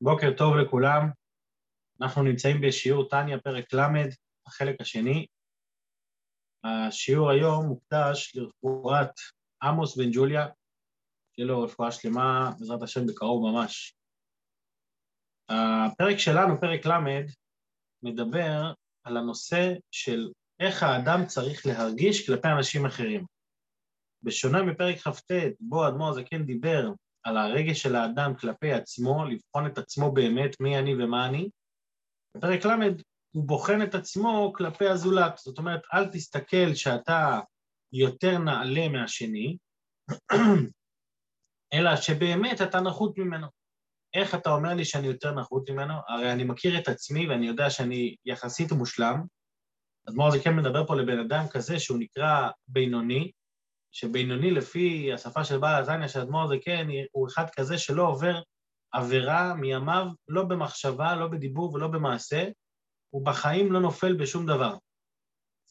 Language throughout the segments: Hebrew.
בוקר טוב לכולם. אנחנו נמצאים בשיעור טניה, פרק ל', החלק השני. השיעור היום מוקדש לרפואת עמוס בן ג'וליה, שיהיה לו רפואה שלמה, בעזרת השם, בקרוב ממש. הפרק שלנו, פרק ל', מדבר על הנושא של איך האדם צריך להרגיש כלפי אנשים אחרים. בשונה מפרק כ"ט, בו אדמו"ר הזקן דיבר על הרגש של האדם כלפי עצמו, לבחון את עצמו באמת, מי אני ומה אני. בפרק ל' הוא בוחן את עצמו כלפי הזולת. זאת אומרת, אל תסתכל שאתה יותר נעלה מהשני, אלא שבאמת אתה נחות ממנו. איך אתה אומר לי שאני יותר נחות ממנו? הרי אני מכיר את עצמי ואני יודע שאני יחסית מושלם. אדמו"ר זה כן מדבר פה לבן אדם כזה שהוא נקרא בינוני, שבינוני לפי השפה של בעל הזניה של אדמו"ר זה כן, הוא אחד כזה שלא עובר עבירה מימיו, לא במחשבה, לא בדיבור ולא במעשה, הוא בחיים לא נופל בשום דבר.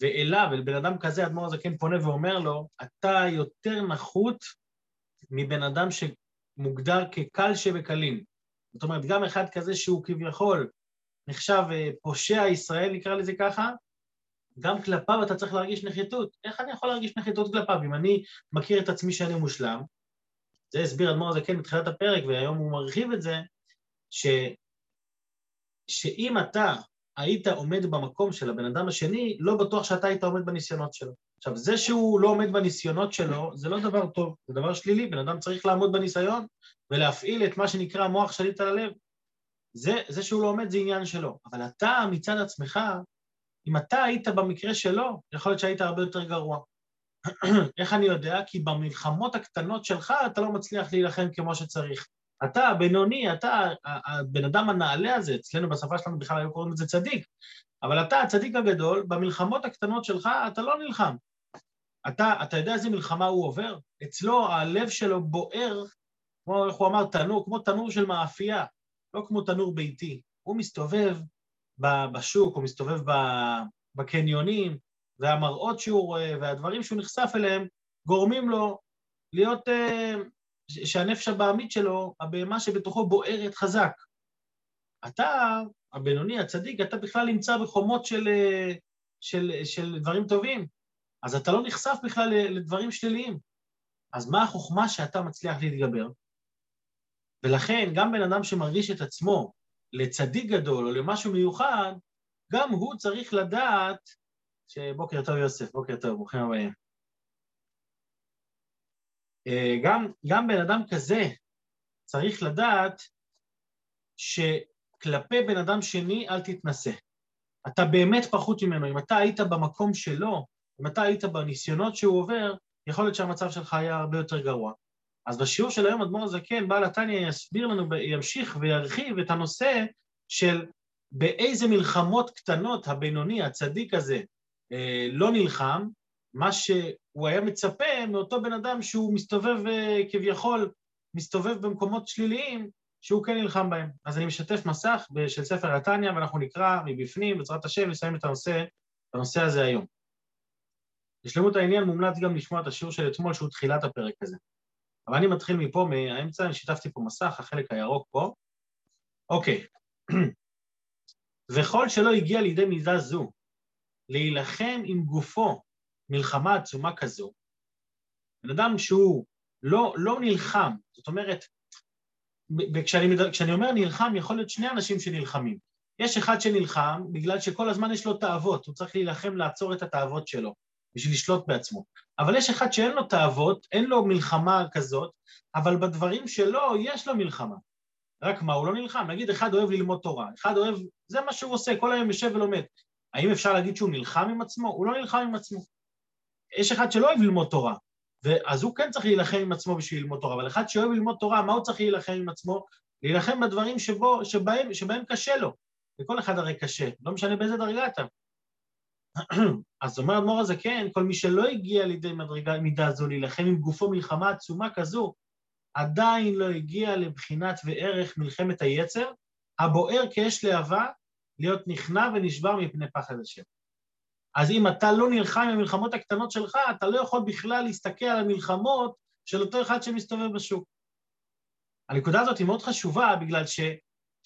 ואליו, אל בן אדם כזה, אדמו"ר כן פונה ואומר לו, אתה יותר נחות מבן אדם שמוגדר כקל שבקלים. זאת אומרת, גם אחד כזה שהוא כביכול נחשב אה, פושע ישראל, נקרא לזה ככה, גם כלפיו אתה צריך להרגיש נחיתות. איך אני יכול להרגיש נחיתות כלפיו? אם אני מכיר את עצמי שאני מושלם, זה הסביר אדמו"ר הזה כן בתחילת הפרק, והיום הוא מרחיב את זה, ש... שאם אתה היית עומד במקום של הבן אדם השני, לא בטוח שאתה היית עומד בניסיונות שלו. עכשיו, זה שהוא לא עומד בניסיונות שלו, זה לא דבר טוב, זה דבר שלילי, בן אדם צריך לעמוד בניסיון ולהפעיל את מה שנקרא מוח שליט על הלב. זה, זה שהוא לא עומד זה עניין שלו, אבל אתה מצד עצמך אם אתה היית במקרה שלו, יכול להיות שהיית הרבה יותר גרוע. איך אני יודע? כי במלחמות הקטנות שלך אתה לא מצליח להילחם כמו שצריך. אתה הבינוני, אתה הבן אדם הנעלה הזה, אצלנו בשפה שלנו בכלל היו קוראים לזה צדיק, אבל אתה הצדיק הגדול, במלחמות הקטנות שלך אתה לא נלחם. אתה, אתה יודע איזה מלחמה הוא עובר? אצלו הלב שלו בוער, כמו איך הוא אמר, תנור, כמו תנור של מאפייה, לא כמו תנור ביתי. הוא מסתובב בשוק, הוא מסתובב בקניונים, והמראות שהוא רואה והדברים שהוא נחשף אליהם גורמים לו להיות, אה, שהנפש הבעמית שלו, הבהמה שבתוכו בוערת חזק. אתה, הבינוני, הצדיק, אתה בכלל נמצא בחומות של, אה, של, של דברים טובים, אז אתה לא נחשף בכלל לדברים שליליים. אז מה החוכמה שאתה מצליח להתגבר? ולכן, גם בן אדם שמרגיש את עצמו לצדיק גדול או למשהו מיוחד, גם הוא צריך לדעת, שבוקר טוב יוסף, בוקר טוב, ברוכים הבאים. אה, גם, גם בן אדם כזה צריך לדעת שכלפי בן אדם שני אל תתנשא. אתה באמת פחות ממנו. אם אתה היית במקום שלו, אם אתה היית בניסיונות שהוא עובר, יכול להיות שהמצב שלך היה הרבה יותר גרוע. אז בשיעור של היום אדמו"ר הזקן, בעל התניא יסביר לנו, ימשיך וירחיב את הנושא של באיזה מלחמות קטנות הבינוני, הצדיק הזה, אה, לא נלחם, מה שהוא היה מצפה מאותו בן אדם שהוא מסתובב אה, כביכול, מסתובב במקומות שליליים, שהוא כן נלחם בהם. אז אני משתף מסך של ספר התניא, ואנחנו נקרא מבפנים, בעזרת השם, נסיים את הנושא, את הנושא הזה היום. לשלמות העניין מומלץ גם לשמוע את השיעור של אתמול, שהוא תחילת הפרק הזה. אבל אני מתחיל מפה, מהאמצע, אני שיתפתי פה מסך, החלק הירוק פה. אוקיי. וכל שלא הגיע לידי מידה זו, להילחם עם גופו מלחמה עצומה כזו, בן אדם שהוא לא, לא נלחם, זאת אומרת, כשאני, כשאני אומר נלחם, יכול להיות שני אנשים שנלחמים. יש אחד שנלחם בגלל שכל הזמן יש לו תאוות, הוא צריך להילחם לעצור את התאוות שלו. בשביל לשלוט בעצמו. אבל יש אחד שאין לו תאוות, אין לו מלחמה כזאת, אבל בדברים שלו יש לו מלחמה. רק מה, הוא לא נלחם. נגיד, אחד אוהב ללמוד תורה, אחד אוהב, זה מה שהוא עושה, כל היום יושב ולומד. האם אפשר להגיד שהוא נלחם עם עצמו? הוא לא נלחם עם עצמו. יש אחד שלא אוהב ללמוד תורה, אז הוא כן צריך להילחם עם עצמו בשביל ללמוד תורה, אבל אחד שאוהב ללמוד תורה, מה הוא צריך להילחם עם עצמו? להילחם בדברים שבו, שבהם, שבהם קשה לו. לכל אחד הרי קשה, לא משנה באיזה דרגה אתה. אז אומר אדמו"ר הזה, כן, כל מי שלא הגיע לידי מדרגה מידה זו להילחם עם גופו מלחמה עצומה כזו, עדיין לא הגיע לבחינת וערך מלחמת היצר, הבוער כאש להבה, להיות נכנע ונשבר מפני פחד השם. אז אם אתה לא נלחם עם המלחמות הקטנות שלך, אתה לא יכול בכלל להסתכל על המלחמות של אותו אחד שמסתובב בשוק. הנקודה הזאת היא מאוד חשובה, בגלל ש...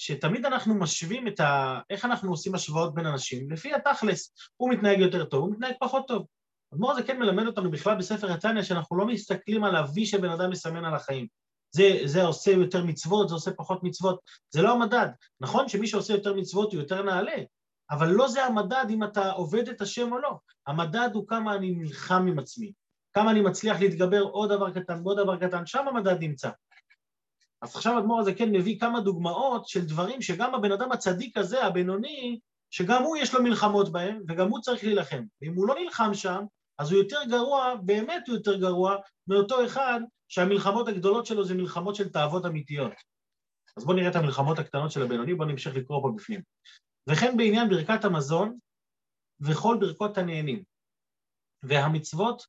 שתמיד אנחנו משווים את ה... איך אנחנו עושים השוואות בין אנשים, לפי התכלס, הוא מתנהג יותר טוב, הוא מתנהג פחות טוב. אדמו"ר זה כן מלמד אותנו בכלל בספר התניא, שאנחנו לא מסתכלים על ה-V שבן אדם מסמן על החיים. זה, זה עושה יותר מצוות, זה עושה פחות מצוות, זה לא המדד. נכון שמי שעושה יותר מצוות הוא יותר נעלה, אבל לא זה המדד אם אתה עובד את השם או לא. המדד הוא כמה אני נלחם עם עצמי, כמה אני מצליח להתגבר עוד דבר קטן ועוד דבר קטן, שם המדד נמצא. אז עכשיו האדמו"ר הזה כן מביא כמה דוגמאות של דברים שגם הבן אדם הצדיק הזה, הבינוני, שגם הוא יש לו מלחמות בהם, וגם הוא צריך להילחם. ואם הוא לא נלחם שם, אז הוא יותר גרוע, באמת הוא יותר גרוע, מאותו אחד שהמלחמות הגדולות שלו זה מלחמות של תאוות אמיתיות. אז בואו נראה את המלחמות הקטנות של הבינוני, בואו נמשיך לקרוא פה בפנים. וכן בעניין ברכת המזון וכל ברכות הנהנים, והמצוות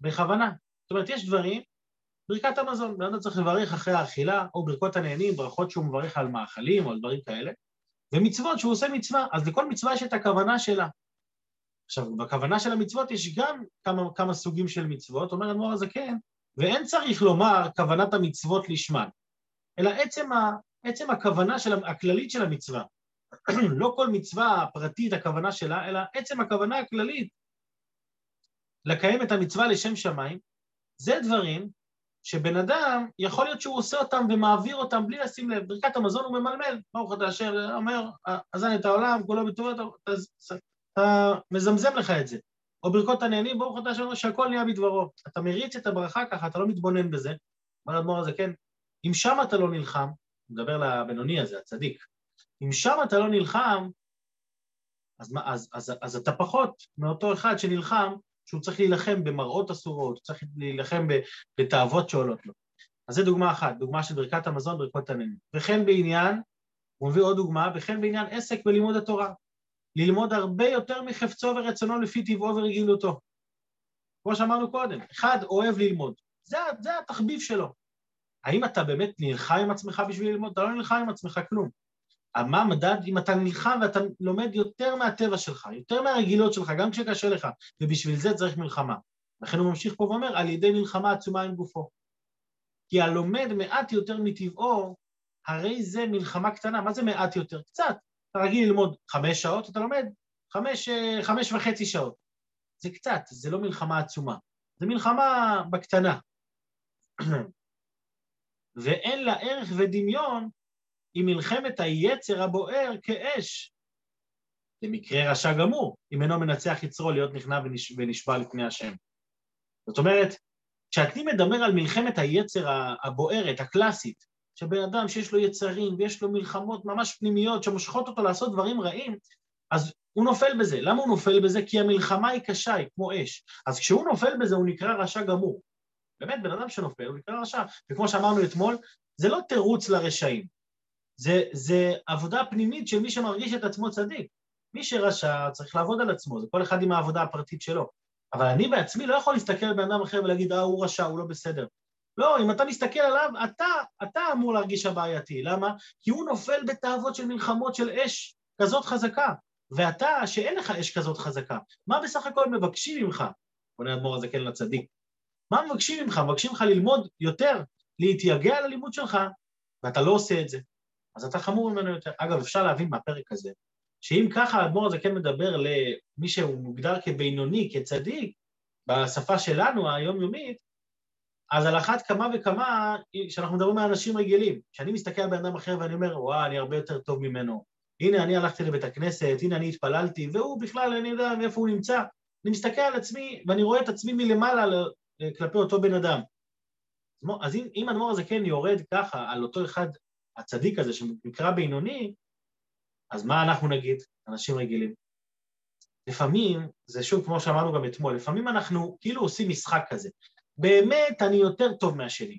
בכוונה. זאת אומרת, יש דברים, ברכת המזון, בן אדם צריך לברך אחרי האכילה, או ברכות הנהנים, ברכות שהוא מברך על מאכלים או על דברים כאלה, ומצוות שהוא עושה מצווה, אז לכל מצווה יש את הכוונה שלה. עכשיו, בכוונה של המצוות יש גם כמה, כמה סוגים של מצוות, אומר אדמו"ר הזקן, ואין צריך לומר כוונת המצוות לשמן, אלא עצם, ה, עצם הכוונה של, הכללית של המצווה. לא כל מצווה פרטית הכוונה שלה, אלא עצם הכוונה הכללית לקיים את המצווה לשם שמיים, זה דברים שבן אדם, יכול להיות שהוא עושה אותם ומעביר אותם בלי לשים לב. ברכת המזון הוא ממלמל, ברוך אתה אשר אומר, אזן את העולם, כולו בטובו, אתה מזמזם לך את זה. או ברכות הנהנים, ברוך אתה אשר שהכל נהיה בדברו. אתה מריץ את הברכה ככה, אתה לא מתבונן בזה. אומר האדמו"ר הזה, כן, אם שם אתה לא נלחם, הוא מדבר לבינוני הזה, הצדיק, אם שם אתה לא נלחם, אז, אז, אז, אז אתה פחות מאותו אחד שנלחם, שהוא צריך להילחם במראות אסורות, הוא צריך להילחם בתאוות שעולות לו. אז זו דוגמה אחת, דוגמה של ברכת המזון, ברכות הנהנים. וכן בעניין, הוא מביא עוד דוגמה, וכן בעניין עסק בלימוד התורה. ללמוד הרבה יותר מחפצו ורצונו לפי טבעו ורגילותו. כמו שאמרנו קודם, אחד אוהב ללמוד, זה, זה התחביב שלו. האם אתה באמת נלחם עם עצמך בשביל ללמוד? אתה לא נלחם עם עצמך כלום. מה המדד אם אתה נלחם ואתה לומד יותר מהטבע שלך, יותר מהרגילות שלך, גם כשקשה לך, ובשביל זה צריך מלחמה. לכן הוא ממשיך פה ואומר, על ידי מלחמה עצומה עם גופו. כי הלומד מעט יותר מטבעו, הרי זה מלחמה קטנה. מה זה מעט יותר? קצת. אתה רגיל ללמוד חמש שעות, אתה לומד חמש, חמש וחצי שעות. זה קצת, זה לא מלחמה עצומה. זה מלחמה בקטנה. ואין לה ערך ודמיון היא מלחמת היצר הבוער כאש. זה מקרה רשע גמור, אם אינו מנצח יצרו להיות נכנע ונש... ונשבע לפני השם. זאת אומרת, כשאני מדבר על מלחמת היצר הבוערת, הקלאסית, שבן אדם שיש לו יצרים ויש לו מלחמות ממש פנימיות שמושכות אותו לעשות דברים רעים, אז הוא נופל בזה. למה הוא נופל בזה? כי המלחמה היא קשה, היא כמו אש. אז כשהוא נופל בזה הוא נקרא רשע גמור. באמת, בן אדם שנופל הוא נקרא רשע. וכמו שאמרנו אתמול, זה לא תירוץ לרשעים. זה, זה עבודה פנימית של מי שמרגיש את עצמו צדיק. מי שרשע צריך לעבוד על עצמו, זה כל אחד עם העבודה הפרטית שלו. אבל אני בעצמי לא יכול להסתכל על בן אדם אחר ולהגיד, אה, הוא רשע, הוא לא בסדר. לא, אם אתה מסתכל עליו, אתה, אתה אמור להרגיש הבעייתי. למה? כי הוא נופל בתאוות של מלחמות של אש כזאת חזקה. ואתה, שאין לך אש כזאת חזקה, מה בסך הכל מבקשים ממך? בוא נאדמו"ר הזה כן לצדיק. מה מבקשים ממך? מבקשים ממך ללמוד יותר, להתייגע על הלימוד שלך, ואתה לא עושה את זה. אז אתה חמור ממנו יותר. אגב, אפשר להבין מהפרק הזה, שאם ככה האדמו"ר הזה כן מדבר למי שהוא מוגדר כבינוני, כצדיק, בשפה שלנו, היומיומית, אז על אחת כמה וכמה, כשאנחנו מדברים על אנשים רגילים, כשאני מסתכל על בן אדם אחר ואני אומר, וואה, אני הרבה יותר טוב ממנו, הנה אני הלכתי לבית הכנסת, הנה אני התפללתי, והוא בכלל, אני יודע איפה הוא נמצא, אני מסתכל על עצמי ואני רואה את עצמי מלמעלה כלפי אותו בן אדם. אז אם, אם הדמור הזה כן יורד ככה על אותו אחד, הצדיק הזה שנקרא בינוני, אז מה אנחנו נגיד, אנשים רגילים? לפעמים, זה שוב כמו שאמרנו גם אתמול, לפעמים אנחנו כאילו עושים משחק כזה. באמת אני יותר טוב מהשני.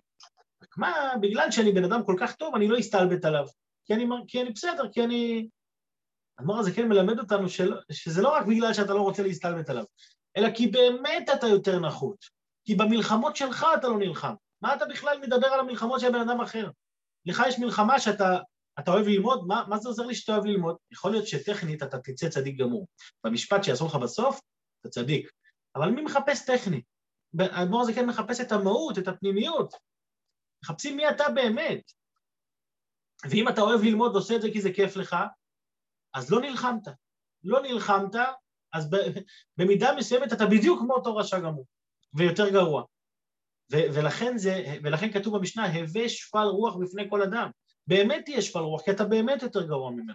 רק מה, בגלל שאני בן אדם כל כך טוב, אני לא אסתלבט עליו. כי אני, כי אני בסדר, כי אני... הדבר הזה כן מלמד אותנו של, שזה לא רק בגלל שאתה לא רוצה להסתלבט עליו, אלא כי באמת אתה יותר נחות. כי במלחמות שלך אתה לא נלחם. מה אתה בכלל מדבר על המלחמות של בן אדם אחר? לך יש מלחמה שאתה אתה אוהב ללמוד, מה, מה זה עוזר לי שאתה אוהב ללמוד? יכול להיות שטכנית אתה תצא צדיק גמור. במשפט שיעשו לך בסוף, אתה צדיק. אבל מי מחפש טכני? האדמו"ר הזה כן מחפש את המהות, את הפנימיות. מחפשים מי אתה באמת. ואם אתה אוהב ללמוד ועושה את זה כי זה כיף לך, אז לא נלחמת. לא נלחמת, אז במידה מסוימת אתה בדיוק כמו אותו רשע גמור, ויותר גרוע. ולכן, זה, ולכן כתוב במשנה, הווה שפל רוח בפני כל אדם. באמת תהיה שפל רוח, כי אתה באמת יותר גרוע ממנו.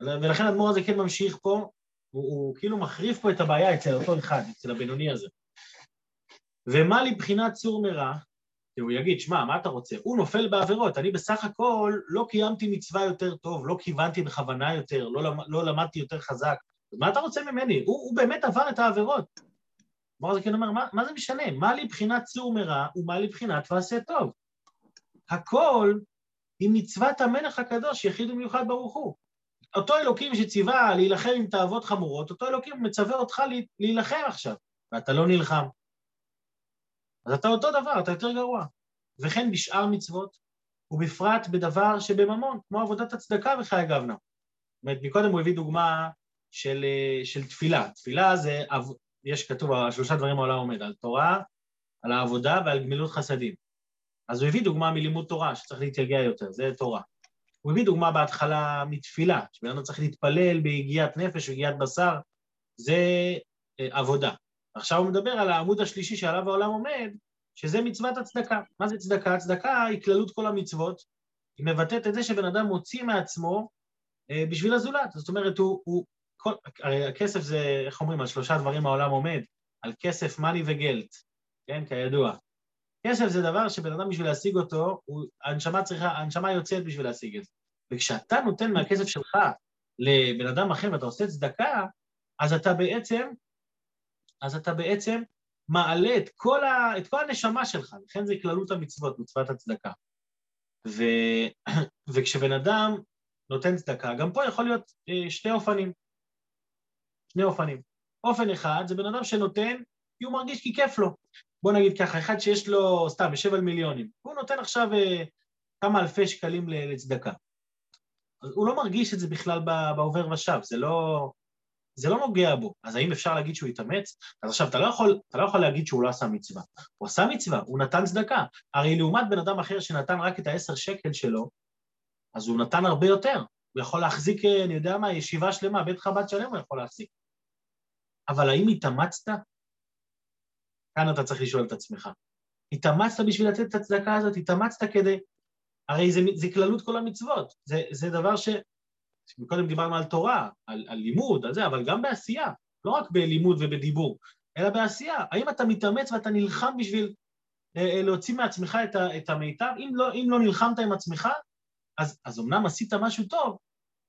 ולכן האדמו"ר הזה כן ממשיך פה, הוא, הוא כאילו מחריף פה את הבעיה אצל אותו אחד, אצל הבינוני הזה. ומה לבחינת צור מרע? כי הוא יגיד, שמע, מה אתה רוצה? הוא נופל בעבירות, אני בסך הכל לא קיימתי מצווה יותר טוב, לא כיוונתי בכוונה יותר, לא, לא למדתי יותר חזק. מה אתה רוצה ממני? הוא, הוא באמת עבר את העבירות. זה כן אומר, מה, מה זה משנה? מה לבחינת צור מרע ומה לבחינת ועשה טוב? הכל היא מצוות המלך הקדוש, יחיד ומיוחד ברוך הוא. אותו אלוקים שציווה להילחם עם תאוות חמורות, אותו אלוקים מצווה אותך להילחם עכשיו, ואתה לא נלחם. אז אתה אותו דבר, אתה יותר גרוע. וכן בשאר מצוות, ובפרט בדבר שבממון, כמו עבודת הצדקה וחיי גבנה. זאת אומרת, מקודם הוא הביא דוגמה של, של תפילה. תפילה זה, יש כתוב, שלושה דברים העולם עומד, על תורה, על העבודה ועל גמילות חסדים. אז הוא הביא דוגמה מלימוד תורה, שצריך להתייגע יותר, זה תורה. הוא הביא דוגמה בהתחלה מתפילה, שבן אדם צריך להתפלל ביגיעת נפש ויגיעת בשר, זה אה, עבודה. עכשיו הוא מדבר על העמוד השלישי שעליו העולם עומד, שזה מצוות הצדקה. מה זה צדקה? צדקה היא כללות כל המצוות, היא מבטאת את זה שבן אדם מוציא מעצמו אה, בשביל הזולת. זאת אומרת, הוא, הוא הכסף זה, איך אומרים, על שלושה דברים העולם עומד, על כסף, מאני וגלט, כן, כידוע. כסף זה דבר שבן אדם בשביל להשיג אותו, הוא, הנשמה צריכה, הנשמה יוצאת בשביל להשיג את זה. וכשאתה נותן מהכסף שלך לבן אדם אחר ואתה עושה צדקה, אז אתה בעצם, אז אתה בעצם מעלה את כל, ה, את כל הנשמה שלך, לכן זה כללות המצוות, מצוות הצדקה. ו, וכשבן אדם נותן צדקה, גם פה יכול להיות אה, שני אופנים. שני אופנים. אופן אחד זה בן אדם שנותן כי הוא מרגיש כי כיף לו. בוא נגיד ככה, אחד שיש לו, סתם, יושב על מיליונים, הוא נותן עכשיו אה, כמה אלפי שקלים לצדקה. אז הוא לא מרגיש את זה בכלל בעובר ושב, זה לא, זה לא נוגע בו. אז האם אפשר להגיד שהוא התאמץ? אז עכשיו, אתה לא, יכול, אתה לא יכול להגיד שהוא לא עשה מצווה. הוא עשה מצווה, הוא נתן צדקה. הרי לעומת בן אדם אחר שנתן רק את העשר שקל שלו, אז הוא נתן הרבה יותר. הוא יכול להחזיק, אה, אני יודע מה, ישיבה שלמה, בית חב"ד שלם הוא יכול להחזיק. אבל האם התאמצת? כאן אתה צריך לשאול את עצמך. התאמצת בשביל לתת את הצדקה הזאת? התאמצת כדי... הרי זה, כללות כל המצוות. זה, זה דבר ש... קודם דיברנו על תורה, על, על לימוד, על זה, אבל גם בעשייה. לא רק בלימוד ובדיבור, אלא בעשייה. האם אתה מתאמץ ואתה נלחם בשביל אה, אה להוציא מעצמך את, ה, את המיטב? אם לא, אם לא נלחמת עם עצמך, אז, אז אמנם עשית משהו טוב,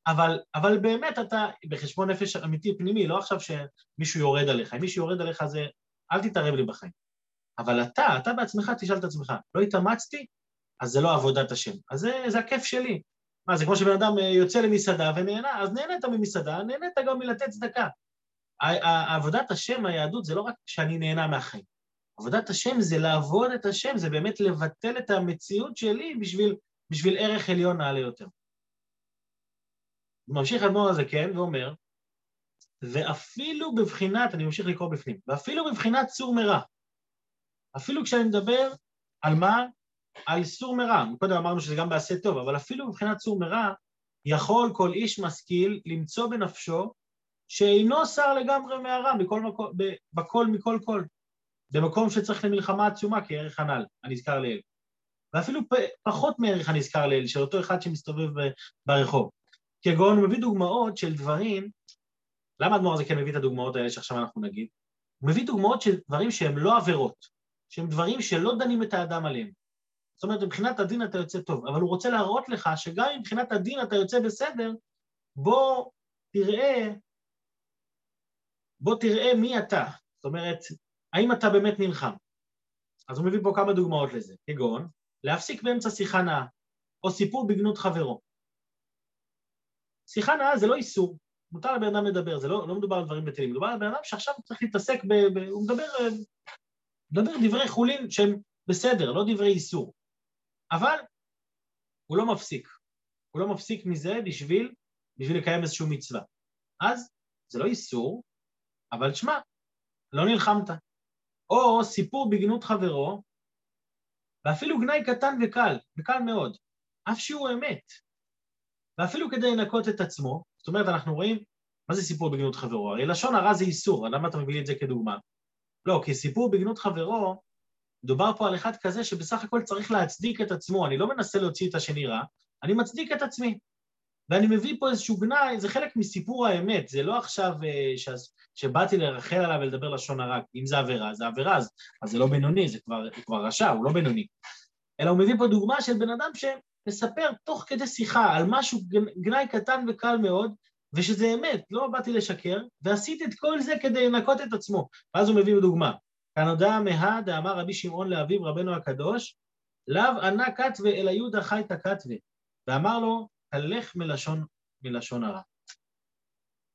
אבל, אבל באמת אתה בחשבון נפש אמיתי פנימי, לא עכשיו שמישהו יורד עליך. אם מישהו יורד עליך זה, אל תתערב לי בחיים. אבל אתה, אתה בעצמך תשאל את עצמך, לא התאמצתי? אז זה לא עבודת השם. אז זה, זה הכיף שלי. מה, זה כמו שבן אדם אה, יוצא למסעדה ונהנה, אז נהנית ממסעדה, נהנית גם מלתת צדקה. עבודת השם, היהדות, זה לא רק שאני נהנה מהחיים. עבודת השם זה לעבוד את השם, זה באמת לבטל את המציאות שלי בשביל, בשביל ערך עליון נעלה יותר. ממשיך אדמו"ר הזה, כן, ואומר, ואפילו בבחינת, אני ממשיך לקרוא בפנים, ואפילו בבחינת סור מרע, אפילו כשאני מדבר על מה? על סור מרע. קודם אמרנו שזה גם בעשה טוב, אבל אפילו מבחינת סור מרע, יכול כל איש משכיל למצוא בנפשו שאינו שר לגמרי מהרע בכל, מקום, בכל מכל כל, במקום שצריך למלחמה עצומה כערך הנ"ל, הנזכר לאל. ואפילו פחות מערך הנזכר לאל, של אותו אחד שמסתובב ברחוב. כגון הוא מביא דוגמאות של דברים, למה האדמו"ר הזה כן מביא את הדוגמאות האלה שעכשיו אנחנו נגיד? הוא מביא דוגמאות של דברים שהם לא עבירות, שהם דברים שלא דנים את האדם עליהם. זאת אומרת, מבחינת הדין אתה יוצא טוב, אבל הוא רוצה להראות לך שגם מבחינת הדין אתה יוצא בסדר, בוא תראה, בוא תראה מי אתה. זאת אומרת, האם אתה באמת נלחם? אז הוא מביא פה כמה דוגמאות לזה, כגון להפסיק באמצע שיחה נאה, או סיפור בגנות חברו. שיחה נאה זה לא איסור, מותר לבן אדם לדבר, זה לא, לא מדובר על דברים בטלים, מדובר על בן אדם שעכשיו צריך להתעסק ב... ב הוא מדבר, מדבר דברי חולין שהם בסדר, לא דברי איסור. אבל הוא לא מפסיק. הוא לא מפסיק מזה בשביל, בשביל לקיים איזושהי מצווה. אז זה לא איסור, אבל שמע, לא נלחמת. או סיפור בגנות חברו, ואפילו גנאי קטן וקל, וקל מאוד. אף שהוא אמת. ואפילו כדי לנקות את עצמו, זאת אומרת, אנחנו רואים, מה זה סיפור בגנות חברו? הרי לשון הרע זה איסור, למה אתה מביא לי את זה כדוגמה? לא, כי סיפור בגנות חברו, מדובר פה על אחד כזה שבסך הכל צריך להצדיק את עצמו, אני לא מנסה להוציא את השני רע, אני מצדיק את עצמי. ואני מביא פה איזשהו גנאי, זה חלק מסיפור האמת, זה לא עכשיו uh, ש... שבאתי לרחל עליו ולדבר לשון הרע, אם זה עבירה, זה עבירה, אז, זה לא בינוני, זה כבר, כבר רשע, הוא לא בינוני. אלא הוא מביא פה דוגמה של בן אדם שמספר תוך כדי שיחה על משהו, גנאי קטן וקל מאוד, ושזה אמת, לא באתי לשקר, ועשיתי את כל זה כדי לנקות את עצמו. ואז הוא מביא דוגמה. כאן הודעה מהא דאמר רבי שמעון לאביו רבנו הקדוש, לאו ענה כתבה אלא יהודה חייתא כתבה, ואמר לו, תלך מלשון, מלשון הרע.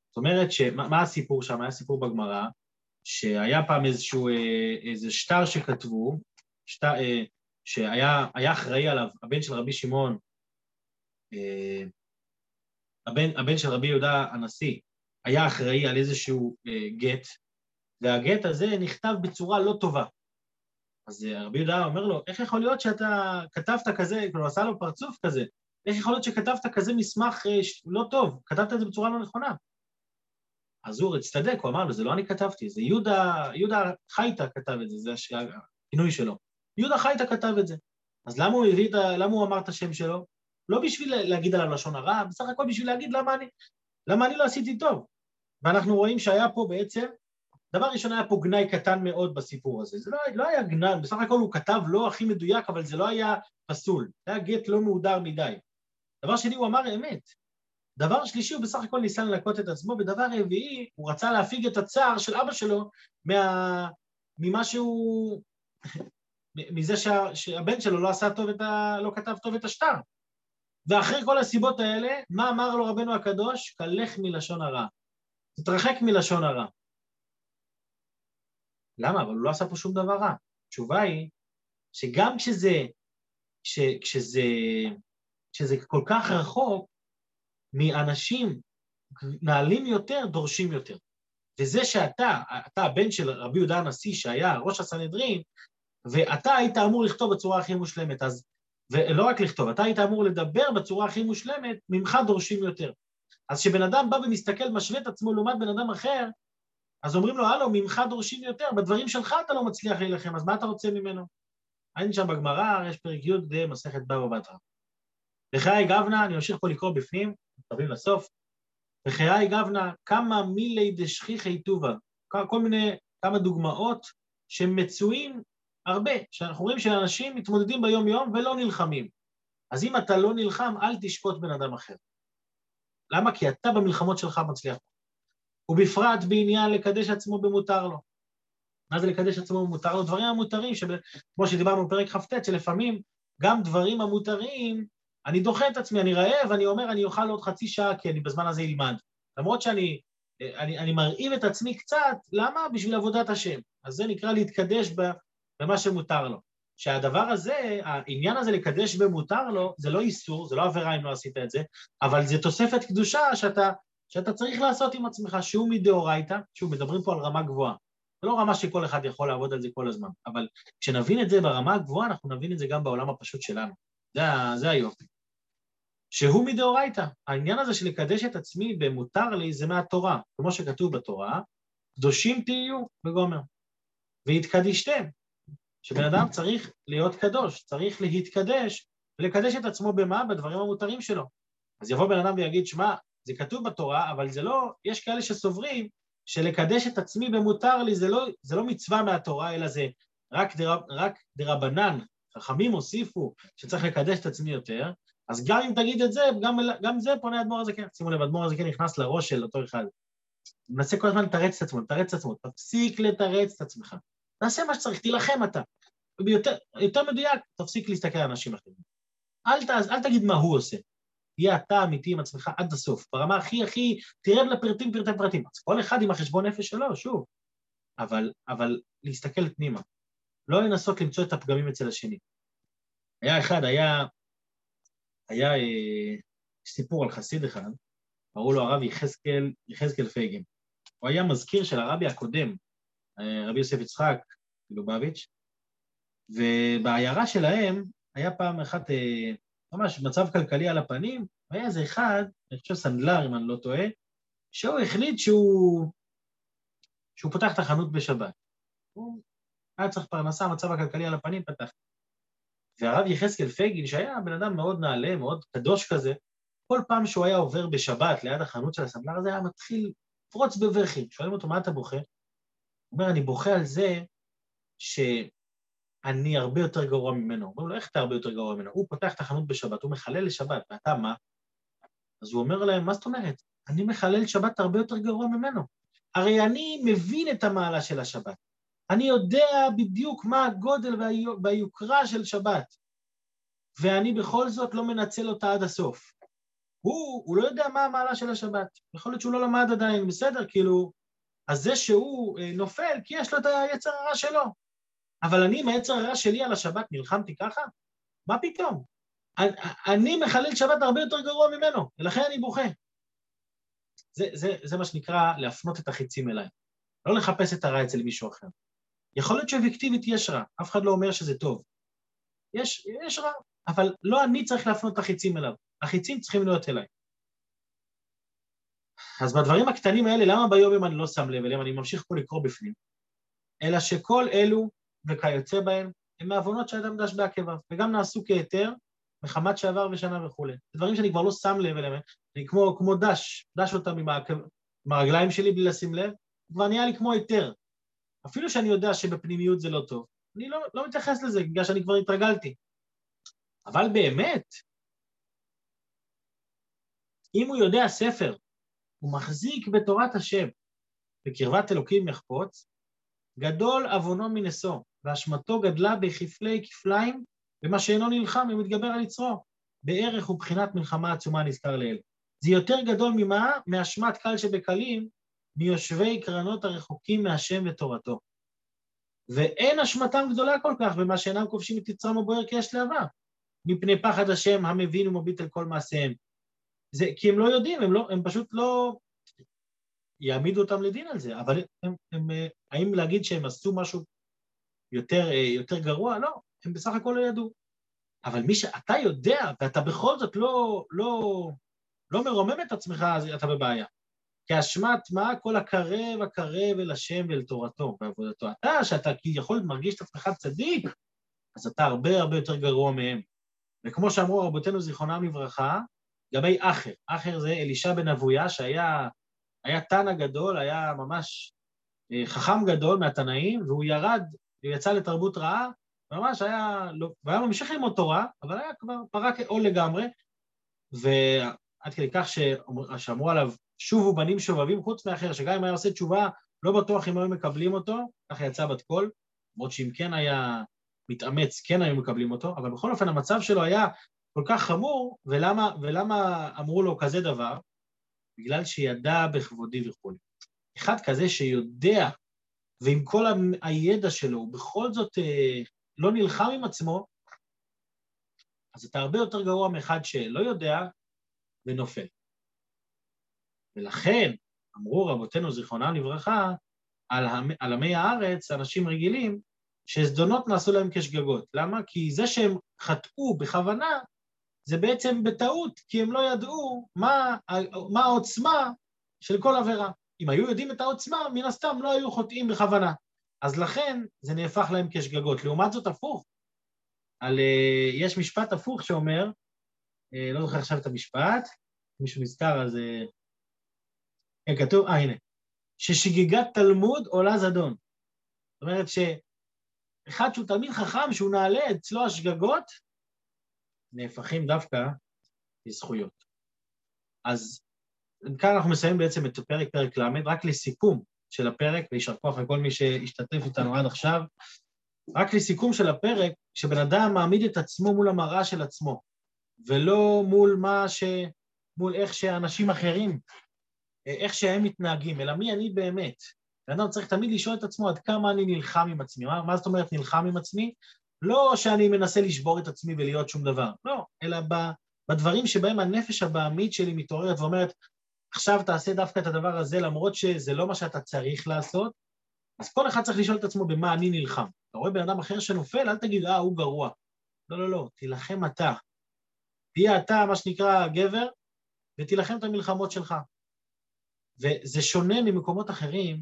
זאת אומרת, שמה, מה הסיפור שם? היה סיפור בגמרא, שהיה פעם איזשהו, אה, איזה שטר שכתבו, שטר, אה, שהיה אחראי עליו, הבן של רבי שמעון, אה, הבן, הבן של רבי יהודה הנשיא, היה אחראי על איזשהו גט, והגט הזה נכתב בצורה לא טובה. אז רבי יהודה אומר לו, איך יכול להיות שאתה כתבת כזה, כאילו עשה לו פרצוף כזה, איך יכול להיות שכתבת כזה מסמך לא טוב, כתבת את זה בצורה לא נכונה? אז הוא הצטדק, הוא אמר לו, זה לא אני כתבתי, זה יהודה, יהודה חייטה כתב את זה, זה הכינוי שלו. יהודה חייטה כתב את זה. אז למה הוא, הביא, למה הוא אמר את השם שלו? לא בשביל להגיד עליו לשון הרע, בסך הכל בשביל להגיד למה אני, למה אני לא עשיתי טוב. ואנחנו רואים שהיה פה בעצם, דבר ראשון היה פה גנאי קטן מאוד בסיפור הזה. זה לא, לא היה גנאי, בסך הכל הוא כתב לא הכי מדויק, אבל זה לא היה פסול. זה היה גט לא מהודר מדי. דבר שני, הוא אמר אמת. דבר שלישי, הוא בסך הכל ניסה לנקות את עצמו, ודבר רביעי, הוא רצה להפיג את הצער של אבא שלו מה... ממה שהוא... מזה שה... שהבן שלו לא עשה טוב את ה... לא כתב טוב את השטר. ואחרי כל הסיבות האלה, מה אמר לו רבנו הקדוש? כלך מלשון הרע. תתרחק מלשון הרע. למה? אבל הוא לא עשה פה שום דבר רע. התשובה היא שגם כשזה, כש, כשזה, כשזה כל כך רחוק, מאנשים נעלים יותר, דורשים יותר. וזה שאתה, אתה הבן של רבי יהודה הנשיא, שהיה ראש הסנהדרין, ואתה היית אמור לכתוב בצורה הכי מושלמת, אז, ולא רק לכתוב, אתה היית אמור לדבר בצורה הכי מושלמת, ממך דורשים יותר. אז כשבן אדם בא ומסתכל, משווה את עצמו לעומת בן אדם אחר, אז אומרים לו, הלו, ממך דורשים יותר, בדברים שלך אתה לא מצליח להילחם, אז מה אתה רוצה ממנו? היינו שם בגמרא, יש פרק י' מסכת בבא בתרא. בחיי גבנה, אני ממשיך פה לקרוא בפנים, מתקרבים לסוף. בחיי גבנה, כמה מילי דשכיחי טובה, כל מיני, כמה דוגמאות שמצויים הרבה, שאנחנו רואים שאנשים מתמודדים ביום-יום ולא נלחמים. אז אם אתה לא נלחם, אל תשפוט בן אדם אחר. למה? כי אתה במלחמות שלך מצליח. ובפרט בעניין לקדש עצמו במותר לו. מה זה לקדש עצמו במותר לו? דברים המותרים, כמו שדיברנו בפרק כ"ט, שלפעמים גם דברים המותרים אני דוחה את עצמי, אני רעב, אני אומר, אני אוכל עוד חצי שעה, כי אני בזמן הזה אלמד. למרות שאני אני, אני מרעיב את עצמי קצת, למה? בשביל עבודת השם. אז זה נקרא להתקדש במה שמותר לו. שהדבר הזה, העניין הזה לקדש במותר לו, זה לא איסור, זה לא עבירה אם לא עשית את זה, אבל זה תוספת קדושה שאתה, שאתה צריך לעשות עם עצמך, שהוא מדאורייתא, שוב, מדברים פה על רמה גבוהה. זה לא רמה שכל אחד יכול לעבוד על זה כל הזמן, אבל כשנבין את זה ברמה הגבוהה, אנחנו נבין את זה גם בעולם הפשוט שלנו. זה, זה היופי. שהוא מדאורייתא. העניין הזה של לקדש את עצמי במותר לי זה מהתורה, כמו שכתוב בתורה, קדושים תהיו בגומר. והתקדישתם, שבן אדם צריך להיות קדוש, צריך להתקדש ולקדש את עצמו במה? בדברים המותרים שלו. אז יבוא בן אדם ויגיד, שמע, זה כתוב בתורה, אבל זה לא, יש כאלה שסוברים שלקדש את עצמי במותר לי זה לא, זה לא מצווה מהתורה, אלא זה רק, דר, רק דרבנן, חכמים הוסיפו שצריך לקדש את עצמי יותר, אז גם אם תגיד את זה, גם, גם זה פונה אדמו"ר הזקן. שימו לב, אדמו"ר הזקן נכנס לראש של אותו אחד. מנסה כל הזמן לתרץ את עצמו, לתרץ את עצמו, תפסיק לתרץ את עצמך. תעשה מה שצריך, תילחם אתה. ביותר, יותר מדויק, תפסיק להסתכל על אנשים אחרים. אל, ת, אל תגיד מה הוא עושה. תהיה אתה אמיתי עם עצמך עד הסוף, ברמה הכי הכי, תרד לפרטים פרטי פרטים. אז כל אחד עם החשבון נפש שלו, שוב. אבל, אבל להסתכל פנימה. לא לנסות למצוא את הפגמים אצל השני. היה אחד, היה היה אה, סיפור על חסיד אחד, קראו לו הרב יחזקאל, פייגן. הוא היה מזכיר של הרבי הקודם, רבי יוסף יצחק לובביץ', ובעיירה שלהם היה פעם אחת אה, ממש מצב כלכלי על הפנים, והיה איזה אחד, אני חושב סנדלר, אם אני לא טועה, שהוא החליט שהוא, שהוא פותח את החנות בשבת. הוא היה צריך פרנסה, המצב הכלכלי על הפנים, פתח. והרב יחזקאל פייגין, שהיה בן אדם מאוד נעלה, מאוד קדוש כזה, כל פעם שהוא היה עובר בשבת ליד החנות של הסנדלר הזה, היה מתחיל לפרוץ בבכי. שואלים אותו, מה אתה בוכה? אומר, אני בוכה על זה שאני הרבה יותר גרוע ממנו. אומרים לו, איך אתה הרבה יותר גרוע ממנו? הוא פותח את החנות בשבת, הוא מחלל לשבת, ואתה מה? אז הוא אומר להם, מה זאת אומרת? אני מחלל שבת הרבה יותר גרוע ממנו. הרי אני מבין את המעלה של השבת. אני יודע בדיוק מה הגודל והיוקרה של שבת, ואני בכל זאת לא מנצל אותה עד הסוף. הוא, הוא לא יודע מה המעלה של השבת. יכול להיות שהוא לא למד עדיין, בסדר, כאילו, אז זה שהוא אה, נופל, כי יש לו את היצר הרע שלו. אבל אני עם היצר הרע שלי על השבת נלחמתי ככה? מה פתאום? אני, מחלל שבת הרבה יותר גרוע ממנו, ולכן אני בוכה. זה, זה, זה מה שנקרא להפנות את החיצים אליי. לא לחפש את הרע אצל מישהו אחר. יכול להיות שאובייקטיבית יש רע, אף אחד לא אומר שזה טוב. יש, יש רע, אבל לא אני צריך להפנות את החיצים אליו, החיצים צריכים להיות אליי. אז בדברים הקטנים האלה, למה ביום אני לא שם לב אליהם, אני ממשיך פה לקרוא בפנים? אלא שכל אלו וכיוצא בהם הם מעוונות שהאדם דש בעקביו, וגם נעשו כהיתר מחמת שעבר ושנה וכולי. זה דברים שאני כבר לא שם לב אליהם, אני כמו, כמו דש, דש אותם עם, העקב, עם הרגליים שלי בלי לשים לב, כבר נהיה לי כמו היתר. אפילו שאני יודע שבפנימיות זה לא טוב, אני לא, לא מתייחס לזה, בגלל שאני כבר התרגלתי. אבל באמת, אם הוא יודע ספר, הוא מחזיק בתורת השם, בקרבת אלוקים יחפוץ, גדול עוונו מנשוא, ואשמתו גדלה בכפלי כפליים, ומה שאינו נלחם ומתגבר על יצרו. בערך ובחינת מלחמה עצומה נזכר לאל. זה יותר גדול ממה? מאשמת קל שבקלים, מיושבי קרנות הרחוקים מהשם ותורתו. ואין אשמתם גדולה כל כך במה שאינם כובשים את יצרם הבוער כאש להבה, מפני פחד השם המבין ומביט על כל מעשיהם. זה כי הם לא יודעים, הם, לא, הם פשוט לא... יעמידו אותם לדין על זה, אבל הם, הם, הם, האם להגיד שהם עשו משהו יותר, יותר גרוע? לא, הם בסך הכל לא ידעו. אבל מי שאתה יודע, ואתה בכל זאת לא, לא, לא מרומם את עצמך, אז אתה בבעיה. כאשמת מה? כל הקרב הקרב אל השם ואל תורתו ועבודתו. אתה, שאתה כביכול מרגיש את עצמך צדיק, אז אתה הרבה הרבה יותר גרוע מהם. וכמו שאמרו רבותינו זיכרונם לברכה, לגבי אחר, אחר זה אלישע בן אבויה, שהיה היה תנא גדול, היה ממש אה, חכם גדול מהתנאים, והוא ירד, הוא יצא לתרבות רעה, ממש היה, לא, והיה ממשיך ללמוד תורה, אבל היה כבר פרק עול לגמרי, ועד כדי כך שאמרו עליו, שובו בנים שובבים, חוץ מאחר, שגם אם היה עושה תשובה, לא בטוח אם היו מקבלים אותו, ככה יצא בת קול, למרות שאם כן היה מתאמץ, כן היו מקבלים אותו, אבל בכל אופן המצב שלו היה כל כך חמור, ולמה, ולמה אמרו לו כזה דבר? בגלל שידע בכבודי וכולי. אחד כזה שיודע, ועם כל הידע שלו, הוא בכל זאת אה, לא נלחם עם עצמו, אז אתה הרבה יותר גרוע מאחד שלא יודע ונופל. ולכן, אמרו רבותינו זיכרונם לברכה, על, המ, על עמי הארץ, אנשים רגילים, שזדונות נעשו להם כשגגות. למה? כי זה שהם חטאו בכוונה, זה בעצם בטעות, כי הם לא ידעו מה, מה העוצמה של כל עבירה. אם היו יודעים את העוצמה, מן הסתם לא היו חוטאים בכוונה. אז לכן זה נהפך להם כשגגות. לעומת זאת הפוך. על, uh, יש משפט הפוך שאומר, uh, לא זוכר עכשיו את המשפט, מישהו נזכר אז... Uh, כן, כתוב, אה, הנה. ששגיגת תלמוד עולה זדון. זאת אומרת שאחד שהוא תלמיד חכם, שהוא נעלה אצלו השגגות, נהפכים דווקא לזכויות. אז כאן אנחנו מסיימים בעצם את פרק פרק ל', רק לסיכום של הפרק, ויישר כוח לכל מי שהשתתף איתנו עד עכשיו, רק לסיכום של הפרק, שבן אדם מעמיד את עצמו מול המראה של עצמו, ולא מול מה ש... מול איך שאנשים אחרים, איך שהם מתנהגים, אלא מי אני באמת. בן אדם צריך תמיד לשאול את עצמו עד כמה אני נלחם עם עצמי. מה, מה זאת אומרת נלחם עם עצמי? לא שאני מנסה לשבור את עצמי ולהיות שום דבר, לא, אלא בדברים שבהם הנפש הבעמית שלי מתעוררת ואומרת, עכשיו תעשה דווקא את הדבר הזה, למרות שזה לא מה שאתה צריך לעשות, אז כל אחד צריך לשאול את עצמו במה אני נלחם. אתה רואה בן אדם אחר שנופל, אל תגיד, אה, הוא גרוע. לא, לא, לא, תילחם אתה. תהיה אתה, מה שנקרא, גבר, ותילחם את המלחמות שלך. וזה שונה ממקומות אחרים,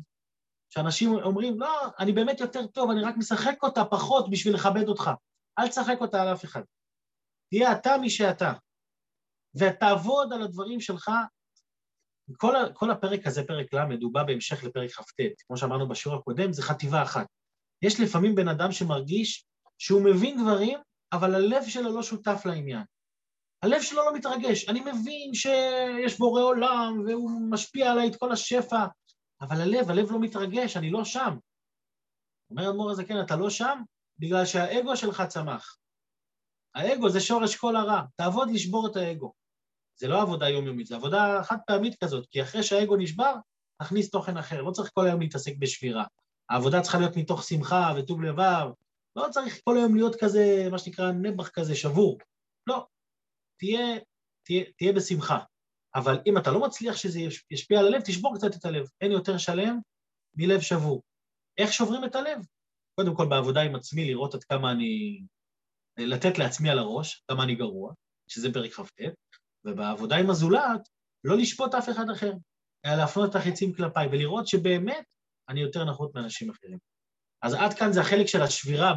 שאנשים אומרים, לא, אני באמת יותר טוב, אני רק משחק אותה פחות בשביל לכבד אותך. אל תשחק אותה על אף אחד. תהיה אתה מי שאתה, ותעבוד על הדברים שלך. כל, כל הפרק הזה, פרק ל', הוא בא בהמשך לפרק כ"ט. כמו שאמרנו בשיעור הקודם, זה חטיבה אחת. יש לפעמים בן אדם שמרגיש שהוא מבין דברים, אבל הלב שלו לא שותף לעניין. הלב שלו לא מתרגש. אני מבין שיש בורא עולם והוא משפיע עליי את כל השפע, אבל הלב, הלב לא מתרגש, אני לא שם. אומר אדמו"ר כן, אתה לא שם בגלל שהאגו שלך צמח. האגו זה שורש כל הרע, תעבוד לשבור את האגו. זה לא עבודה יומיומית, זה עבודה חד פעמית כזאת, כי אחרי שהאגו נשבר, תכניס תוכן אחר, לא צריך כל היום להתעסק בשבירה. העבודה צריכה להיות מתוך שמחה וטוב לבב, לא צריך כל היום להיות כזה, מה שנקרא, נבח כזה, שבור. לא, תהיה, תהיה, תהיה בשמחה. אבל אם אתה לא מצליח שזה ישפיע על הלב, תשבור קצת את הלב. אין יותר שלם מלב שבור. איך שוברים את הלב? קודם כל בעבודה עם עצמי, לראות עד כמה אני... לתת לעצמי על הראש, כמה אני גרוע, שזה פרק כ"ט, ובעבודה עם הזולת, לא לשפוט אף אחד אחר, אלא להפנות את החיצים כלפיי, ולראות שבאמת אני יותר נחות מאנשים אחרים. אז עד כאן זה החלק של השבירה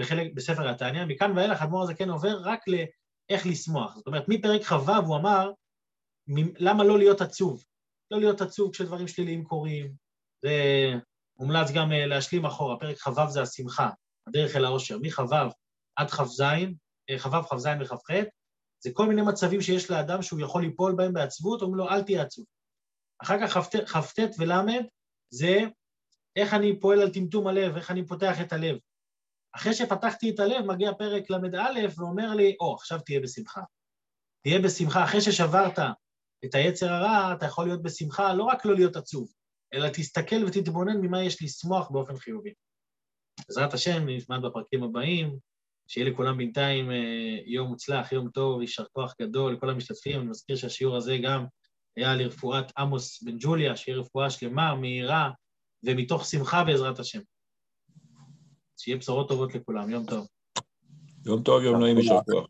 בחלק, בספר התניא, מכאן ואילך האדמו"ר הזה כן עובר רק לאיך לשמוח. זאת אומרת, מפרק כ"ו הוא אמר, למה לא להיות עצוב? לא להיות עצוב כשדברים שליליים קורים, זה מומלץ גם אה, להשלים אחורה, פרק כ"ו זה השמחה, הדרך אל העושר, מכ"ו עד כ"ז, אה, כ"ו, כ"ז וכ"ח, זה כל מיני מצבים שיש לאדם שהוא יכול ליפול בהם בעצבות, אומרים לו, אל תהיה עצוב. אחר כך כ"ט ול' זה איך אני פועל על טמטום הלב, איך אני פותח את הלב. אחרי שפתחתי את הלב, מגיע פרק ל"א ואומר לי, או, oh, עכשיו תהיה בשמחה. תהיה בשמחה. אחרי ששברת את היצר הרע, אתה יכול להיות בשמחה, לא רק לא להיות עצוב, אלא תסתכל ותתבונן ממה יש לשמוח באופן חיובי. בעזרת השם, נשמעת בפרקים הבאים, שיהיה לכולם בינתיים אה, יום מוצלח, יום טוב, יישר כוח גדול לכל המשתתפים. אני מזכיר שהשיעור הזה גם היה לרפואת עמוס בן ג'וליה, שיהיה רפואה שלמה, מהירה, ומתוך שמחה בעזרת השם. שיהיה בשורות טובות לכולם, יום טוב. יום טוב, יום נעים, יישר כוח.